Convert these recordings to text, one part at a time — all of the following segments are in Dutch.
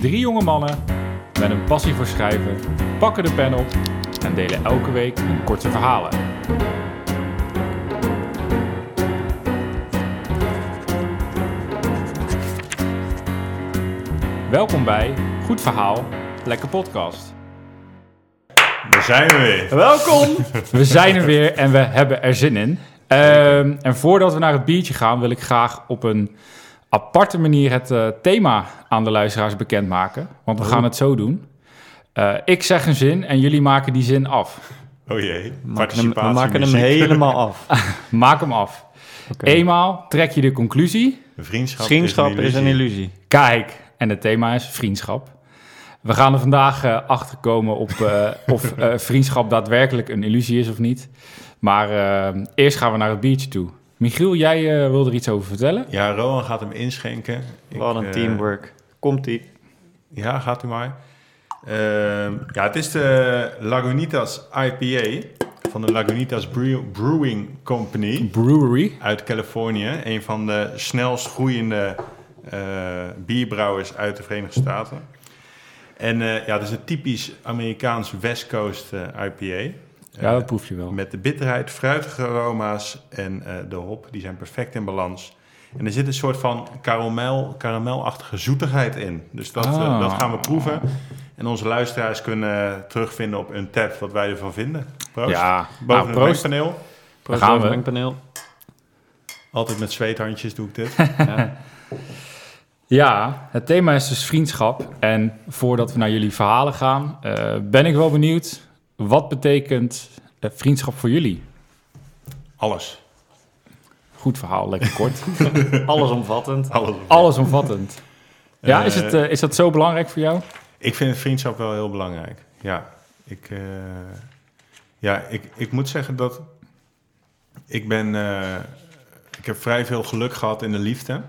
Drie jonge mannen met een passie voor schrijven pakken de pen op en delen elke week een korte verhalen. Welkom bij Goed Verhaal, Lekker Podcast. Daar zijn we weer. Welkom! We zijn er weer en we hebben er zin in. Ehm, en voordat we naar het biertje gaan, wil ik graag op een aparte manier het eh, thema aan de luisteraars bekendmaken. Want we gaan het zo doen. Eh, ik zeg een zin en jullie maken die zin af. Oh jee. We maken hem, we maken hem helemaal af. Maak hem af. Oké. Eenmaal trek je de conclusie. Vriendschap, Vriendschap is een illusie. Kijk, en het thema is vriendschap. We gaan er vandaag eh, achter komen op eh, of eh, vriendschap daadwerkelijk een illusie is of niet. Maar eerst gaan we naar het biertje toe. Michiel, jij eh, wil er iets over vertellen? Ja, Rowan gaat hem inschenken. Ik, Wat een eh, teamwork. Komt-ie. Ja, gaat u maar. Ehm, ja, het is de Lagunitas IPA van de Lagunitas Brew- Brewing Company Brewery. uit Californië. Een van de snelst groeiende eh, bierbrouwers uit de Verenigde Staten. En eh, ja, het is een typisch Amerikaans West Coast IPA. Ja, dat proef je wel. Met de bitterheid, fruitige aroma's en eh, de hop, die zijn perfect in balans. En er zit een soort van karamel, karamelachtige zoetigheid in. Dus dat, eh, Ah. dat gaan we proeven. En onze luisteraars kunnen terugvinden op een tab wat wij ervan vinden. Proost. Ja, Boven nou, het mengpaneel. Proost gaan het mengpaneel. Altijd met zweethandjes doe ik dit. Ja. Ja, het thema is dus vriendschap. En voordat we naar jullie verhalen gaan, eh, ben ik wel benieuwd. Wat betekent eh, vriendschap voor jullie? Alles. Goed verhaal, lekker kort. Allesomvattend. Alles. Allesomvattend. Ja, Eh, is, het, eh, is dat zo belangrijk voor jou? Ik vind vriendschap wel heel belangrijk. Ja, ik, eh, ja, ik, ik moet zeggen dat ik ben. eh, ik heb vrij veel geluk gehad in de liefde.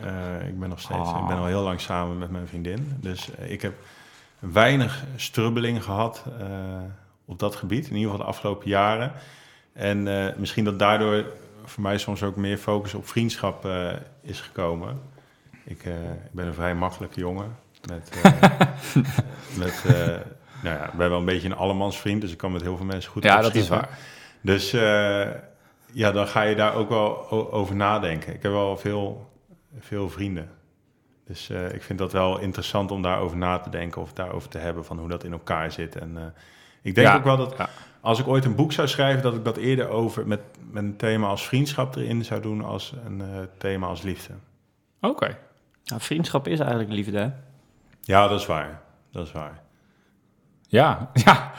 Eh, ik ben nog steeds. Ah. Ik ben al heel lang samen met mijn vriendin. Dus eh, ik heb weinig strubbeling gehad eh, op dat gebied. In ieder geval de afgelopen jaren. En eh, misschien dat daardoor voor mij soms ook meer focus op vriendschap eh, is gekomen. Ik, ik ben een vrij makkelijke jongen. Met, met nou ja, ik ben wel een beetje een allemansvriend, dus ik kan met heel veel mensen goed Ja, dat is waar. Dus ja, dan ga je daar ook wel over nadenken. Ik heb wel veel, veel vrienden. Dus eh, ik vind dat wel interessant om daarover na te denken of daarover te hebben van hoe dat in elkaar zit. En eh, ik denk Ja, ook wel dat ja. als ik ooit een boek zou schrijven, dat ik dat eerder over met, met een thema als vriendschap erin zou doen als een eh, thema als liefde. Oké. Nou, vriendschap is eigenlijk liefde, hè? Ja, dat is waar. Dat is waar. Ja, ja.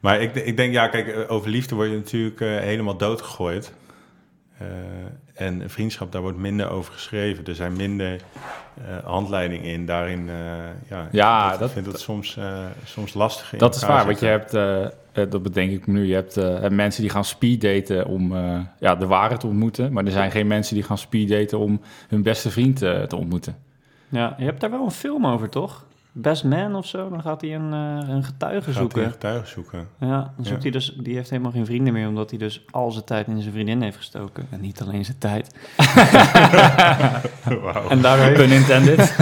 Maar ik, ik denk, ja, kijk, over liefde word je natuurlijk helemaal doodgegooid. En vriendschap, daar wordt minder over geschreven. Er zijn minder eh handleidingen in. Daarin, eh, ja, Ja, ik dat- vind het soms, eh, soms lastig. in Dat is waar, want je hebt, dat bedenk ik nu, je hebt eh, mensen die gaan speeddaten om eh, ja, de ware te ontmoeten. Maar er zijn geen mensen die gaan speeddaten om hun beste vriend eh, te ontmoeten. Ja, je hebt daar wel een film over, toch? Best Man of zo, dan gaat hij een, eh, een getuige Gaat zoeken. hij getuigen zoeken. Ja, dan zoekt Ja. hij dus, die heeft helemaal geen vrienden meer, omdat hij dus al zijn tijd in zijn vriendin heeft gestoken. En niet alleen zijn tijd. Wauw. En daardoor heeft, Pun intended.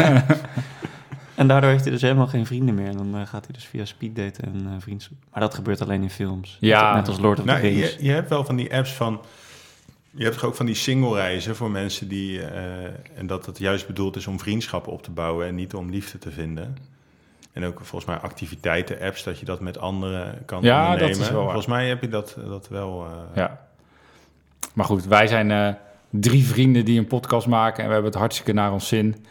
en daardoor heeft hij dus helemaal geen vrienden meer. En dan eh, gaat hij dus via speeddaten en eh vriendschap. Maar dat gebeurt alleen in films. Ja. Net, net als Lord of the Nou, Rings. je, je hebt wel van die apps van... Je hebt ook van die single reizen voor mensen die... eh, en dat het juist bedoeld is om vriendschappen op te bouwen... en niet om liefde te vinden. En ook volgens mij activiteiten-apps... dat je dat met anderen kan Ja, dat ondernemen. is wel. Volgens mij heb je dat, dat wel... eh, Ja. Maar goed, wij zijn eh, drie vrienden die een podcast maken en we hebben het hartstikke naar ons zin.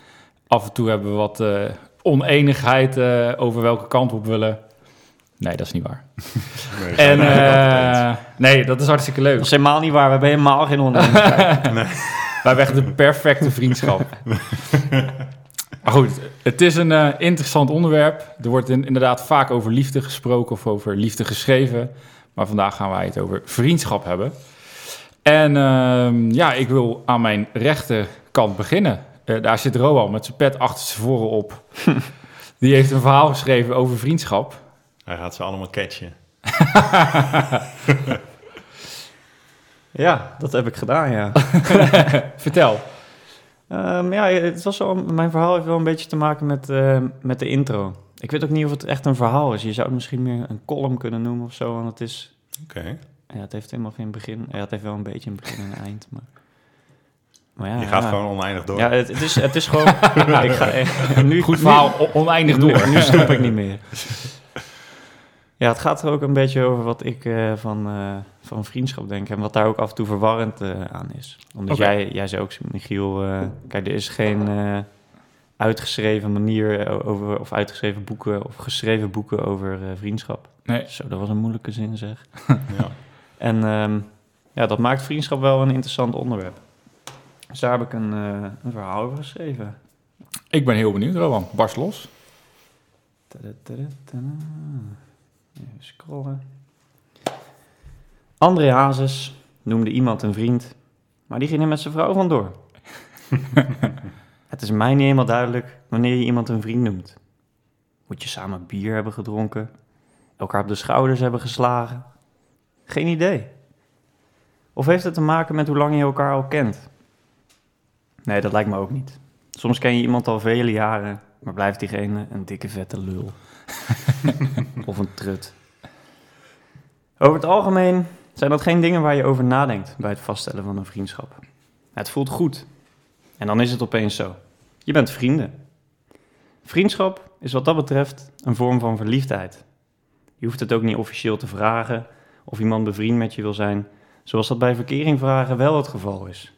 Af en toe hebben we wat oneenigheid over welke kant we op willen. Nee, dat is niet waar. nee, En dat- eh, nee, dat is hartstikke leuk. Dat is helemaal niet waar. We hebben helemaal geen onderneming. Wij hebben echt de perfecte vriendschap. Maar goed, het is een eh, interessant onderwerp. Er wordt in- inderdaad vaak over liefde gesproken of over liefde geschreven. Maar vandaag gaan wij het over vriendschap hebben. En ehm, ja, ik wil aan mijn rechterkant beginnen. Eh, daar zit Roal met zijn pet achter zijn voren op. Die heeft een verhaal geschreven over vriendschap. Hij gaat ze allemaal catchen. ja, dat heb ik gedaan, ja. Vertel. Ehm, ja, het was wel, mijn verhaal heeft wel een beetje te maken met, eh, met de intro. Ik weet ook niet of het echt een verhaal is. Je zou het misschien meer een column kunnen noemen of zo. Want het is... Oké. Ja, het heeft helemaal geen begin. Ja, het heeft wel een beetje een begin en een eind. Maar, maar ja, Je gaat ja. gewoon oneindig door. Ja, het, het, is, het is gewoon... ik ga, nu, Goed verhaal, oneindig door. Nu, nu stop ik niet meer. Ja, het gaat er ook een beetje over wat ik eh, van, eh, van vriendschap denk. En wat daar ook af en toe verwarrend eh, aan is. Omdat jij, jij zei ook, Michiel... kijk, er is geen uitgeschreven manier over... of uitgeschreven boeken of geschreven boeken over vriendschap. Nee. Zo, dat was een moeilijke zin zeg. Ja. En ehm, ja, dat maakt vriendschap wel een interessant onderwerp. Dus daar heb ik een, een verhaal over geschreven. Ik ben heel benieuwd, Rowan. Barst los. Even scrollen. André Hazes noemde iemand een vriend, maar die ging er met zijn vrouw vandoor. Het is mij niet helemaal duidelijk wanneer je iemand een vriend noemt. Moet je samen bier hebben gedronken? Elkaar op de schouders hebben geslagen? Geen idee. Of heeft het te maken met hoe lang je elkaar al kent? Nee, dat lijkt me ook niet. Soms ken je iemand al vele jaren, maar blijft diegene een dikke vette lul. of een trut. Over het algemeen zijn dat geen dingen waar je over nadenkt bij het vaststellen van een vriendschap. Het voelt goed. En dan is het opeens zo. Je bent vrienden. Vriendschap is wat dat betreft een vorm van verliefdheid. Je hoeft het ook niet officieel te vragen of iemand bevriend met je wil zijn, zoals dat bij verkering vragen wel het geval is.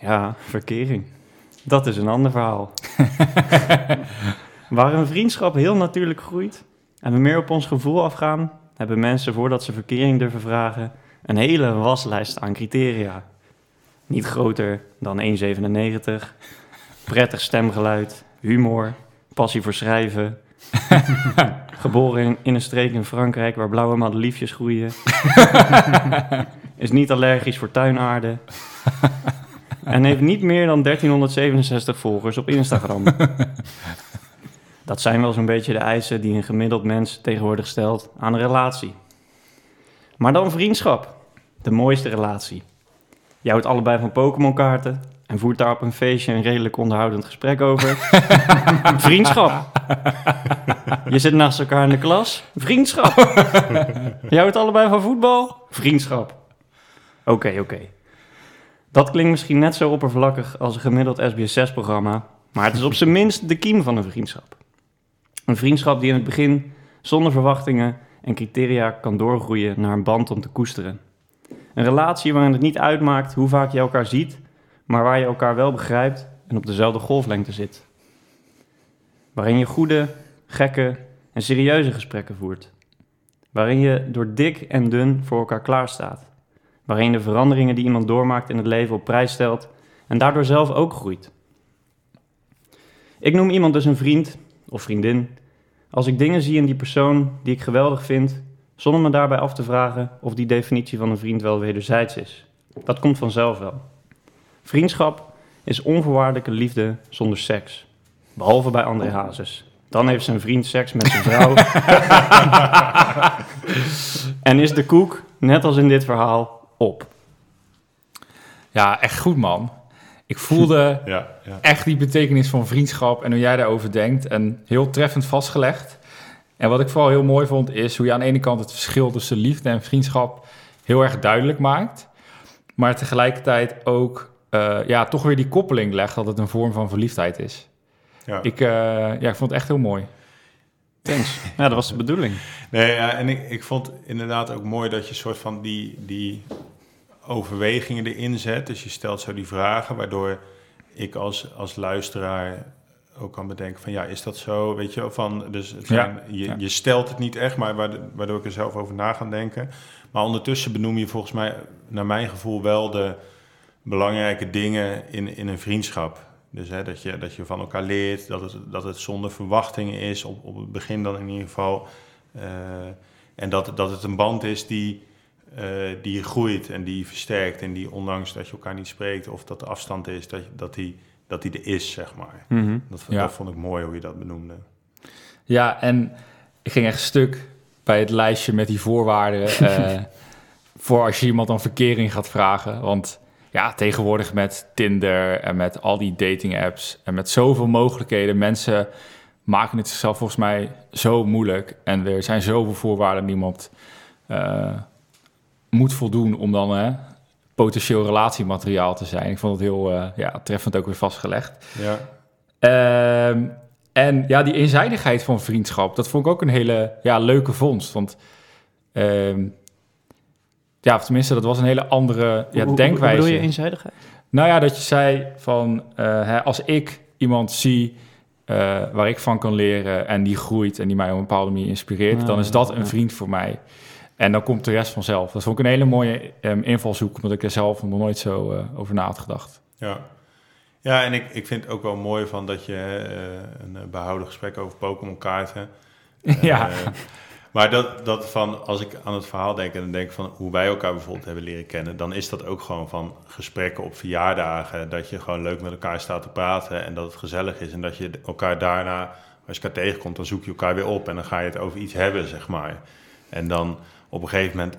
Ja, verkering. Dat is een ander verhaal. Waar een vriendschap heel natuurlijk groeit en we meer op ons gevoel afgaan, hebben mensen voordat ze verkering durven vragen een hele waslijst aan criteria. Niet groter dan 1,97, prettig stemgeluid, humor, passie voor schrijven, geboren in, in een streek in Frankrijk waar blauwe madeliefjes groeien, is niet allergisch voor tuinaarde en heeft niet meer dan 1367 volgers op Instagram. Dat zijn wel zo'n beetje de eisen die een gemiddeld mens tegenwoordig stelt aan een relatie. Maar dan vriendschap. De mooiste relatie. Je houdt allebei van Pokémon-kaarten en voert daar op een feestje een redelijk onderhoudend gesprek over. Vriendschap. Je zit naast elkaar in de klas. Vriendschap. Je houdt allebei van voetbal. Vriendschap. Oké, oké. Dat klinkt misschien net zo oppervlakkig als een gemiddeld SBS6-programma, maar het is op zijn minst de kiem van een vriendschap. Een vriendschap die in het begin zonder verwachtingen en criteria kan doorgroeien naar een band om te koesteren. Een relatie waarin het niet uitmaakt hoe vaak je elkaar ziet, maar waar je elkaar wel begrijpt en op dezelfde golflengte zit. Waarin je goede, gekke en serieuze gesprekken voert. Waarin je door dik en dun voor elkaar klaarstaat. Waarin de veranderingen die iemand doormaakt in het leven op prijs stelt en daardoor zelf ook groeit. Ik noem iemand dus een vriend of vriendin als ik dingen zie in die persoon die ik geweldig vind, zonder me daarbij af te vragen of die definitie van een vriend wel wederzijds is. Dat komt vanzelf wel. Vriendschap is onvoorwaardelijke liefde zonder seks. Behalve bij André Hazes. Dan heeft zijn vriend seks met zijn vrouw. en is de koek, net als in dit verhaal, op. Ja, echt goed, man. Ik voelde Ja, ja. echt die betekenis van vriendschap en hoe jij daarover denkt. En heel treffend vastgelegd. En wat ik vooral heel mooi vond, is hoe je aan de ene kant het verschil tussen liefde en vriendschap heel erg duidelijk maakt. Maar tegelijkertijd ook eh, ja, toch weer die koppeling legt dat het een vorm van verliefdheid is. ja. Ik, eh, ja, ik vond het echt heel mooi. Thanks. Ja, dat was de bedoeling. Nee, ja, en ik, ik vond inderdaad ook mooi dat je soort van die, die overwegingen erin zet. Dus je stelt zo die vragen, waardoor ik als, als luisteraar ook kan bedenken van ja, is dat zo? Weet je, van, dus het zijn, je, ja. je stelt het niet echt, maar waardoor, waardoor ik er zelf over na ga denken. Maar ondertussen benoem je volgens mij, naar mijn gevoel, wel de belangrijke dingen in, in een vriendschap. Dus hè, dat, je, dat je van elkaar leert, dat het, dat het zonder verwachtingen is, op, op het begin dan in ieder geval. Eh, en dat, dat het een band is die, eh, die groeit en die versterkt. En die ondanks dat je elkaar niet spreekt of dat er afstand is, dat, dat, die, dat die er is, zeg maar. Mhm. Dat, Ja. dat vond ik mooi hoe je dat benoemde. Ja, en ik ging echt stuk bij het lijstje met die voorwaarden. eh, voor als je iemand dan verkering gaat vragen. Want ja, tegenwoordig met Tinder en met al die dating apps en met zoveel mogelijkheden, mensen maken het zichzelf volgens mij zo moeilijk. En er zijn zoveel voorwaarden niemand uh, moet voldoen om dan uh, potentieel relatiemateriaal te zijn. Ik vond het heel uh, ja, treffend ook weer vastgelegd. Ja. Ehm, en ja, die eenzijdigheid van vriendschap, dat vond ik ook een hele ja, leuke vondst. Want ehm, ja, of tenminste, dat was een hele andere ja, Hoe- denkwijze. Hoe bedoel je eenzijdigheid? Nou ja, dat je zei van eh, hè, als ik iemand zie eh, waar ik van kan leren en die groeit en die mij op een bepaalde manier inspireert, dan is dat een vriend voor mij. En dan komt de rest vanzelf. Dat vond ik een hele mooie ehm, invalshoek, omdat ik er zelf nog nooit zo eh, over na had gedacht. Ja, ja en ik, ik vind het ook wel mooi van dat je eh, een eh, behouden gesprek over Pokémon kaarten. ja. Maar dat, dat van, als ik aan het verhaal denk en dan denk van hoe wij elkaar bijvoorbeeld hebben leren kennen, dan is dat ook gewoon van gesprekken op verjaardagen. Dat je gewoon leuk met elkaar staat te praten en dat het gezellig is. En dat je elkaar daarna, als je elkaar tegenkomt, dan zoek je elkaar weer op en dan ga je het over iets hebben, zeg maar. En dan op een gegeven moment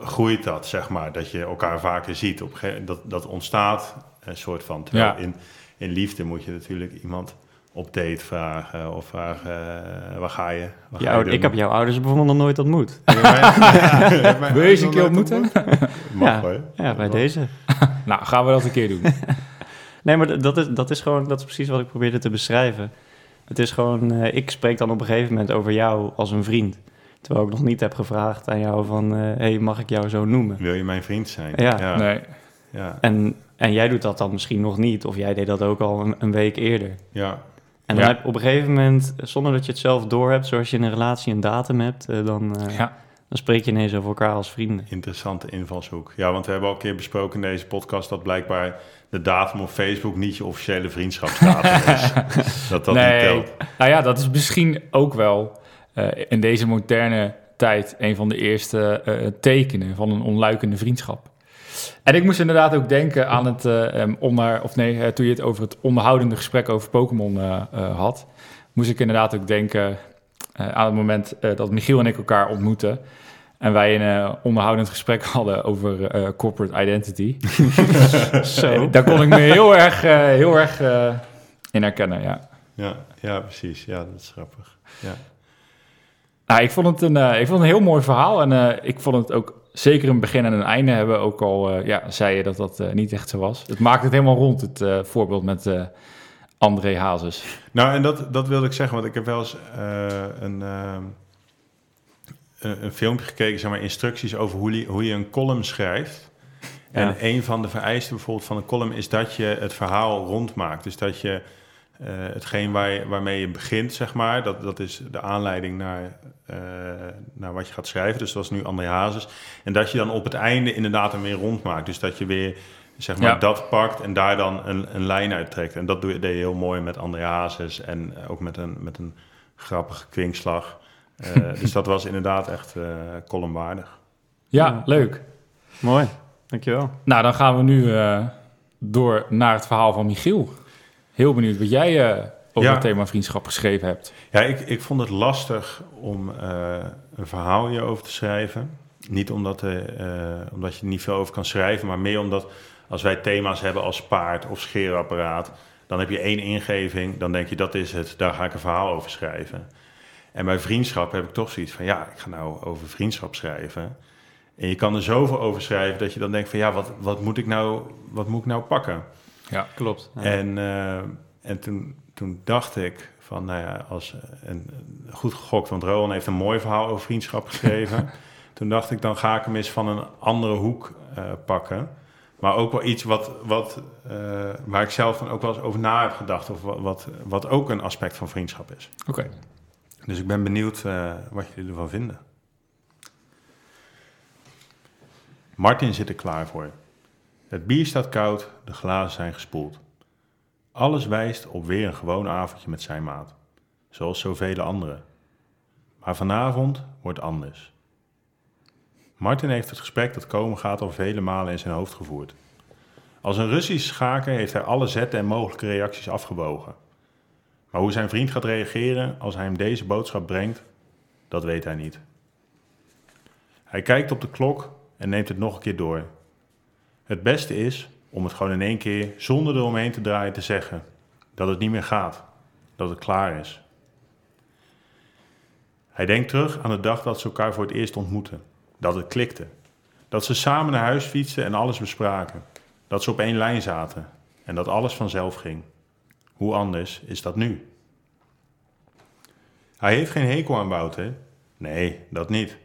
groeit dat, zeg maar, dat je elkaar vaker ziet. Op dat, dat ontstaat een soort van. Terwijl Ja. in, in liefde moet je natuurlijk iemand op date vragen of vragen, eh, waar ga je? Wat Je ga je ik heb jouw ouders bijvoorbeeld nog nooit ontmoet. Wil je eens een keer ontmoeten? Mag ja, hoor. ja, bij deze. nou, gaan we dat een keer doen. Nee, maar dat is, dat is gewoon, dat is precies wat ik probeerde te beschrijven. Het is gewoon, eh, ik spreek dan op een gegeven moment over jou als een vriend. Terwijl ik nog niet heb gevraagd aan jou van, eh hey, mag ik jou zo noemen? Wil je mijn vriend zijn? Ja. ja. Nee. ja. En, en jij doet dat dan misschien nog niet, of jij deed dat ook al een, een week eerder. ja. En dan Ja. heb op een gegeven moment, zonder dat je het zelf doorhebt, zoals je in een relatie een datum hebt, eh, dan, eh, Ja. dan spreek je ineens over elkaar als vrienden. Interessante invalshoek. Ja, want we hebben al een keer besproken in deze podcast dat blijkbaar de datum op Facebook niet je officiële vriendschapsdatum is. dat dat niet nee. telt. Nou ja, dat is misschien ook wel in deze moderne tijd een van de eerste eh, tekenen van een onluikende vriendschap. En ik moest inderdaad ook denken aan het eh, em, onder, of nee, eh, toen je het over het onderhoudende gesprek over Pokémon eh, eh, had, moest ik inderdaad ook denken eh, aan het moment eh, dat Michiel en ik elkaar ontmoetten. En wij een eh, onderhoudend gesprek hadden over eh, corporate identity. Zo. Daar kon ik me heel erg, eh, heel erg eh, in herkennen, ja. Ja, ja, precies. Ja, dat is grappig. Ja. Nou, ik vond het een, eh, ik vond het een heel mooi verhaal. En eh, ik vond het ook zeker een begin en een einde hebben. Ook al eh, ja, zei je dat dat niet echt zo was. Het maakt het helemaal rond, het voorbeeld met André Hazes. Nou, en dat, dat wilde ik zeggen, want ik heb wel eens een, een, een filmpje gekeken, zeg maar, instructies over hoe, je- hoe je een column schrijft. En een van de vereisten bijvoorbeeld van een column is dat je het verhaal rondmaakt. Dus dat je eh, hetgeen waar waarmee je begint, zeg maar, dat, dat is de aanleiding naar, eh, naar wat je gaat schrijven. Dus dat was nu André Hazes. En dat je dan op het einde inderdaad hem weer rondmaakt. Dus dat je weer zeg maar, Ja. dat pakt en daar dan een, een lijn uittrekt. En dat doe je, deed je heel mooi met André Hazes en ook met een, met een grappige kwinkslag. Eh, dus dat was inderdaad echt eh columnwaardig. Ja, Ja. leuk. Mooi, dankjewel. Nou, dan gaan we nu eh, door naar het verhaal van Michiel. Heel benieuwd wat jij eh, over Ja. het thema vriendschap geschreven hebt. Ja, ik, ik vond het lastig om eh, een verhaal hierover te schrijven. Niet omdat, eh, omdat je er niet veel over kan schrijven, maar meer omdat als wij thema's hebben als paard of scheerapparaat, dan heb je één ingeving, dan denk je dat is het, daar ga ik een verhaal over schrijven. En bij vriendschap heb ik toch zoiets van, ja, ik ga nou over vriendschap schrijven. En je kan er zoveel over schrijven dat je dan denkt van, ja, wat, wat, moet, ik nou, wat moet ik nou pakken? Ja, Klopt. Ja. En, eh, en toen, toen dacht ik van, nou ja, als een, een goed gegokt, want Rowan heeft een mooi verhaal over vriendschap geschreven. toen dacht ik, dan ga ik hem eens van een andere hoek eh, pakken. Maar ook wel iets wat, wat, eh, waar ik zelf dan ook wel eens over na heb gedacht. Of wat, wat, wat ook een aspect van vriendschap is. oké. Dus ik ben benieuwd eh, wat jullie ervan vinden. Martin zit er klaar voor. Het bier staat koud, de glazen zijn gespoeld. Alles wijst op weer een gewoon avondje met zijn maat. Zoals zoveel anderen. Maar vanavond wordt anders. Martin heeft het gesprek dat komen gaat al vele malen in zijn hoofd gevoerd. Als een Russisch schaker heeft hij alle zetten en mogelijke reacties afgebogen. Maar hoe zijn vriend gaat reageren als hij hem deze boodschap brengt, dat weet hij niet. Hij kijkt op de klok en neemt het nog een keer door. Het beste is om het gewoon in één keer zonder eromheen te draaien te zeggen dat het niet meer gaat, dat het klaar is. Hij denkt terug aan de dag dat ze elkaar voor het eerst ontmoetten, dat het klikte, dat ze samen naar huis fietsten en alles bespraken, dat ze op één lijn zaten en dat alles vanzelf ging. Hoe anders is dat nu? Hij heeft geen hekel aan Wouter. Nee, dat niet.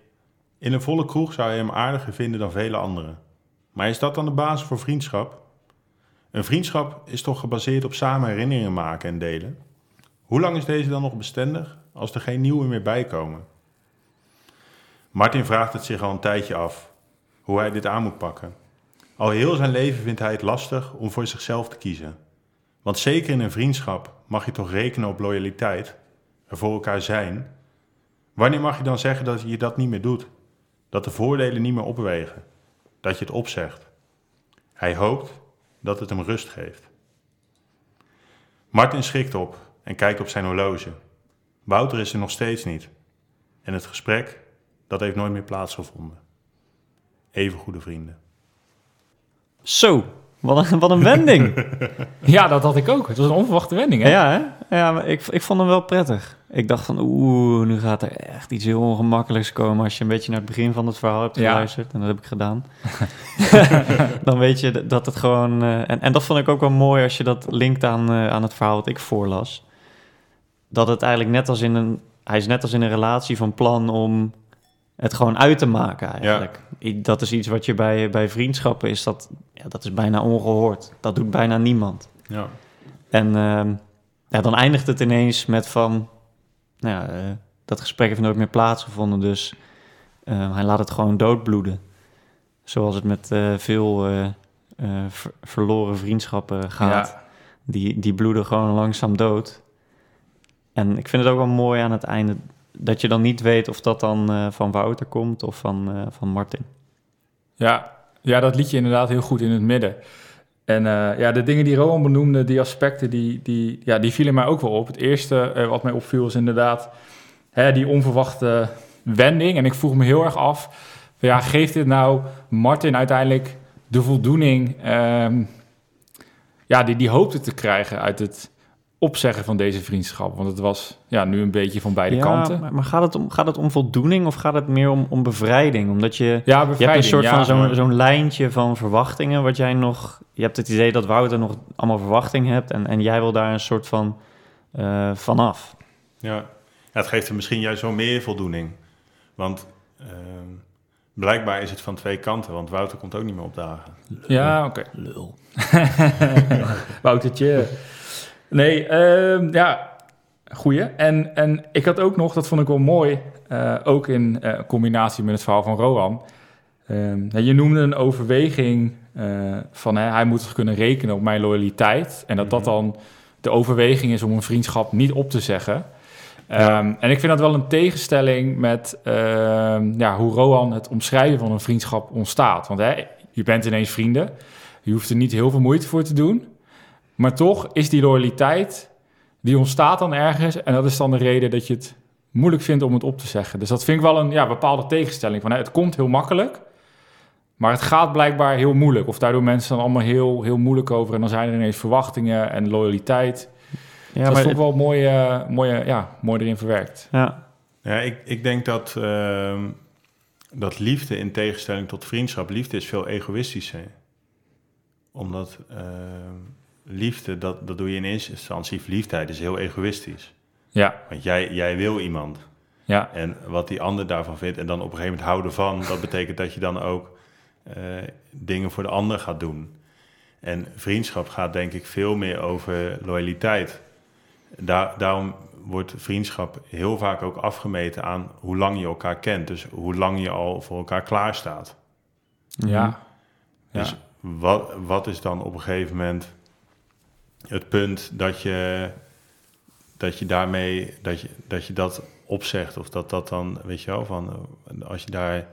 In een volle kroeg zou hij hem aardiger vinden dan vele anderen. Maar is dat dan de basis voor vriendschap? Een vriendschap is toch gebaseerd op samen herinneringen maken en delen? Hoe lang is deze dan nog bestendig als er geen nieuwe meer bijkomen? Martin vraagt het zich al een tijdje af, hoe hij dit aan moet pakken. Al heel zijn leven vindt hij het lastig om voor zichzelf te kiezen. Want zeker in een vriendschap mag je toch rekenen op loyaliteit, er voor elkaar zijn. Wanneer mag je dan zeggen dat je dat niet meer doet? Dat de voordelen niet meer opwegen? Dat je het opzegt? Hij hoopt dat het hem rust geeft. Martin schrikt op en kijkt op zijn horloge. Wouter is er nog steeds niet. En het gesprek, dat heeft nooit meer plaatsgevonden. Even goede vrienden. Zo, wat een, wat een wending. Ja, dat had ik ook. Het was een onverwachte wending, hè? ja, hè? Ja, maar ik, ik vond hem wel prettig. Ik dacht van, oeh, nu gaat er echt iets heel ongemakkelijks komen... als je een beetje naar het begin van het verhaal hebt Ja. geluisterd. En dat heb ik gedaan. Dan weet je dat het gewoon... eh, en, en dat vond ik ook wel mooi als je dat linkt aan, eh, aan het verhaal wat ik voorlas. Dat het eigenlijk net als in een... Hij is net als in een relatie van plan om het gewoon uit te maken eigenlijk. Dat is iets wat je bij, bij vriendschappen is, dat, ja, dat is bijna ongehoord. Dat doet bijna niemand. Ja, En ehm, ja, dan eindigt het ineens met van... Nou ja, eh, dat gesprek heeft nooit meer plaatsgevonden, dus eh, hij laat het gewoon doodbloeden. Zoals het met eh, veel eh, ver- verloren vriendschappen gaat. Ja. Die, die bloeden gewoon langzaam dood. En ik vind het ook wel mooi aan het einde... dat je dan niet weet of dat dan eh, van Wouter komt of van, eh, van Martin. Ja, ja, dat liet je inderdaad heel goed in het midden. En eh, ja, de dingen die Rowan benoemde, die aspecten, die, die, ja, die vielen mij ook wel op. Het eerste wat mij opviel is inderdaad hè, die onverwachte wending. En ik vroeg me heel erg af, ja, geeft dit nou Martin uiteindelijk de voldoening ehm, ja, die die hoopte te krijgen uit het opzeggen van deze vriendschap? Want het was ja, nu een beetje van beide ja, kanten. Maar, maar gaat, het om, gaat het om voldoening of gaat het meer om, om bevrijding? Omdat je... Ja, Je hebt een soort ja. van zo'n zo'n lijntje van verwachtingen, wat jij nog... Je hebt het idee dat Wouter nog allemaal verwachting hebt en, en jij wil daar een soort van eh, vanaf. ja. ja, het geeft hem misschien juist wel meer voldoening. Want ehm, blijkbaar is het van twee kanten, want Wouter komt ook niet meer opdagen. Ja, oké. Lul. Woutertje. Nee, ehm, ja, goeie. En, en ik had ook nog, dat vond ik wel mooi, eh, ook in eh, combinatie met het verhaal van Rohan. Ehm, je noemde een overweging eh, van hè, hij moet zich kunnen rekenen op mijn loyaliteit. En dat dat Mhm. dan de overweging is om een vriendschap niet op te zeggen. Ehm, en ik vind dat wel een tegenstelling met ja, hoe Rohan het omschrijven van een vriendschap ontstaat. Want hè, je bent ineens vrienden. Je hoeft er niet heel veel moeite voor te doen. Maar toch is die loyaliteit, die ontstaat dan ergens. En dat is dan de reden dat je het moeilijk vindt om het op te zeggen. Dus dat vind ik wel een ja, bepaalde tegenstelling. Van, hè, het komt heel makkelijk, maar het gaat blijkbaar heel moeilijk. Of daardoor mensen dan allemaal heel, heel moeilijk over. En dan zijn er ineens verwachtingen en loyaliteit. Ja, dat is toch wel mooi, eh, mooi, eh, ja, mooi erin verwerkt. ja, Ja, ik, ik denk dat, ehm, dat liefde in tegenstelling tot vriendschap, liefde is veel egoïstischer. Omdat ehm, liefde, dat, dat doe je in eerste instantie, verliefdheid is heel egoïstisch. Ja, Want jij, jij wil iemand. ja, En wat die ander daarvan vindt en dan op een gegeven moment houden van, dat betekent dat je dan ook eh, dingen voor de ander gaat doen. En vriendschap gaat denk ik veel meer over loyaliteit. Daar, daarom wordt vriendschap heel vaak ook afgemeten aan hoe lang je elkaar kent. Dus hoe lang je al voor elkaar klaar staat. ja. ja. Dus wat, wat is dan op een gegeven moment het punt dat je, dat je daarmee, dat je, dat je dat opzegt? Of dat dat dan, weet je wel, van als je daar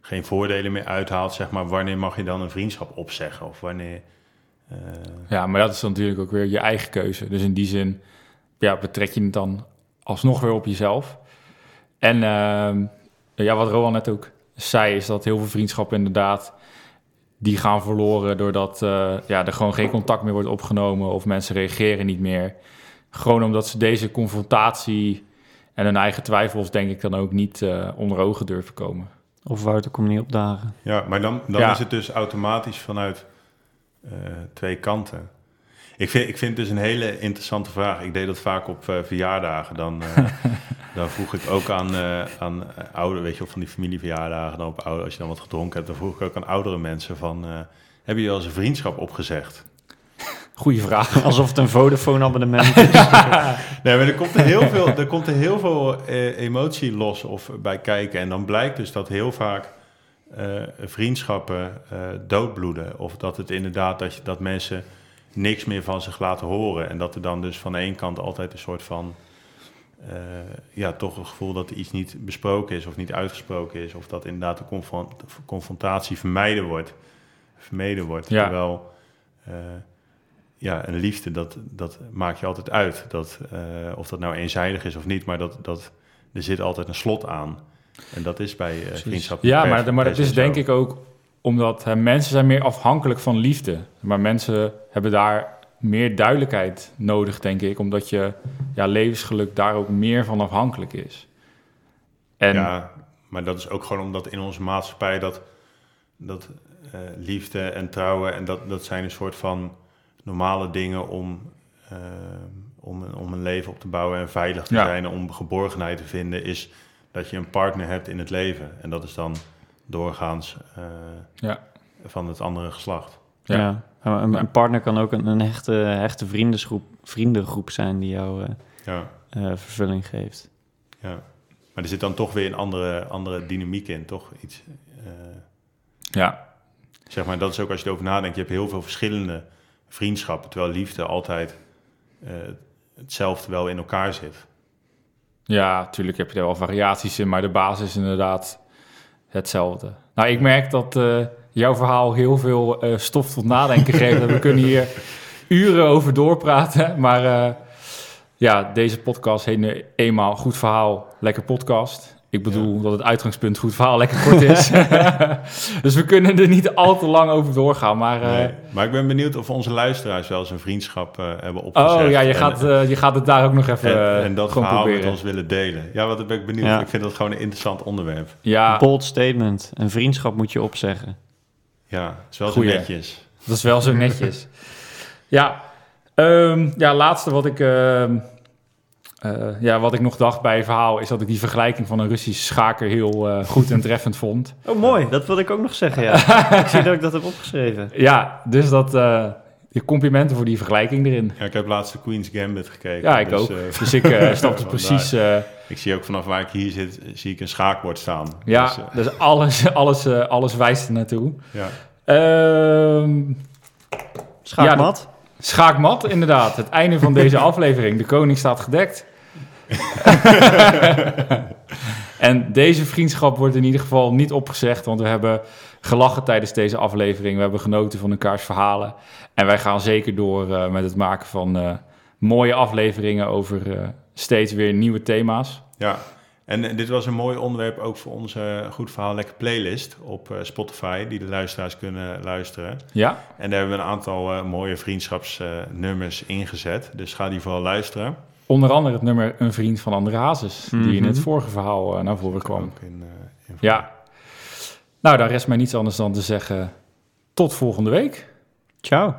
geen voordelen meer uithaalt, zeg maar, wanneer mag je dan een vriendschap opzeggen? Of wanneer... eh, Ja, maar dat is natuurlijk ook weer je eigen keuze. Dus in die zin ja, betrek je het dan alsnog weer op jezelf. En ehm, ja, wat Rowan net ook zei, is dat heel veel vriendschappen inderdaad... die gaan verloren doordat eh, ja, er gewoon geen contact meer wordt opgenomen of mensen reageren niet meer. Gewoon omdat ze deze confrontatie en hun eigen twijfels, denk ik, dan ook niet eh, onder ogen durven komen. Of Wouter komt niet opdagen. Ja, maar dan, dan Ja. is het dus automatisch vanuit eh, twee kanten. Ik vind, ik vind het dus een hele interessante vraag. Ik deed dat vaak op eh, verjaardagen. Dan, eh, dan vroeg ik ook aan, eh aan eh, ouderen, weet je, of van die familieverjaardagen, dan op ouder, als je dan wat gedronken hebt, dan vroeg ik ook aan oudere mensen van, eh heb je wel eens een vriendschap opgezegd? Goeie vraag. Alsof het een Vodafone-abonnement is. Nee, maar er komt er heel veel, er komt er heel veel emotie los of bij kijken. En dan blijkt dus dat heel vaak vriendschappen doodbloeden. Of dat het inderdaad dat, je, dat mensen niks meer van zich laten horen. En dat er dan dus van de ene kant altijd een soort van... eh, ja, toch een gevoel dat er iets niet besproken is of niet uitgesproken is. Of dat inderdaad de confront- confrontatie vermijden wordt. Vermeden wordt. Ja. Terwijl... eh, ja, een liefde, dat, dat maak je altijd uit. Dat, eh, of dat nou eenzijdig is of niet, maar dat, dat, er zit altijd een slot aan. En dat is bij uh, vriendschap. Ja, maar, maar dat is denk ik ook omdat hè, mensen zijn meer afhankelijk van liefde. Maar mensen hebben daar meer duidelijkheid nodig, denk ik. Omdat je ja, levensgeluk daar ook meer van afhankelijk is. En Ja, maar dat is ook gewoon omdat in onze maatschappij dat, dat eh, liefde en trouwen... en dat, dat zijn een soort van normale dingen om, eh, om, een- om een leven op te bouwen... en veilig te Ja. zijn en om geborgenheid te vinden... is dat je een partner hebt in het leven. En dat is dan doorgaans eh, ja, van het andere geslacht. Ja. Ja. Een, Ja. een partner kan ook een, een hechte, hechte vriendengroep, vriendengroep zijn die jou eh, Ja, eh, vervulling geeft. ja. Maar er zit dan toch weer een andere, andere dynamiek in, toch? Iets, eh, ja, zeg maar, dat is ook als je erover nadenkt. Je hebt heel veel verschillende vriendschappen, terwijl liefde altijd eh, hetzelfde wel in elkaar zit. ja, natuurlijk heb je er wel variaties in, maar de basis is inderdaad hetzelfde. Nou, ik merk dat eh, jouw verhaal heel veel eh, stof tot nadenken geeft. We kunnen hier uren over doorpraten, maar eh, ja, deze podcast heet nu eenmaal Goed Verhaal, Lekker Podcast. Ik bedoel dat het uitgangspunt Goed Verhaal lekker kort is. dus we kunnen er niet al te lang over doorgaan, maar... eh, Nee. Maar ik ben benieuwd of onze luisteraars wel eens een vriendschap eh, hebben opgezet. Oh ja, je En- gaat, je gaat het daar ook nog even en, en dat gewoon verhaal proberen. met ons willen delen. Ja, wat ben ik benieuwd. Ja. Ik vind dat gewoon een interessant onderwerp. Ja, Bold statement. Een vriendschap moet je opzeggen. Ja, het is wel zo netjes. dat is wel zo netjes. ja, ehm, ja, laatste wat ik, ehm, eh, ja, wat ik nog dacht bij het verhaal... is dat ik die vergelijking van een Russische schaker heel eh, goed en treffend vond. Oh, mooi. Dat wilde ik ook nog zeggen, ja. ik zie dat ik dat heb opgeschreven. Ja, dus dat... de complimenten voor die vergelijking erin. Ja, ik heb laatst de Queen's Gambit gekeken. Ja, ik dus, ook. eh, Dus ik eh snapte vandaar. precies... eh, Ik zie ook vanaf waar ik hier zit, zie ik een schaakbord staan. ja, Dus, dus alles, alles, eh, alles wijst er naartoe. ja. Ehm Schaakmat. Schaakmat, inderdaad. Het einde van deze aflevering. De koning staat gedekt. En deze vriendschap wordt in ieder geval niet opgezegd, want we hebben gelachen tijdens deze aflevering. We hebben genoten van elkaars verhalen. En wij gaan zeker door eh, met het maken van eh, mooie afleveringen over eh, steeds weer nieuwe thema's. Ja, en dit was een mooi onderwerp ook voor onze Goed Verhaal Lekker playlist op Spotify, die de luisteraars kunnen luisteren. Ja, En daar hebben we een aantal mooie vriendschapsnummers ingezet, dus ga die vooral luisteren. Onder andere het nummer Een vriend van André Hazes, die in Mhm. het vorige verhaal eh, naar voren kwam. In, eh, in- Ja. Nou, dan rest mij niets anders dan te zeggen tot volgende week. Ciao.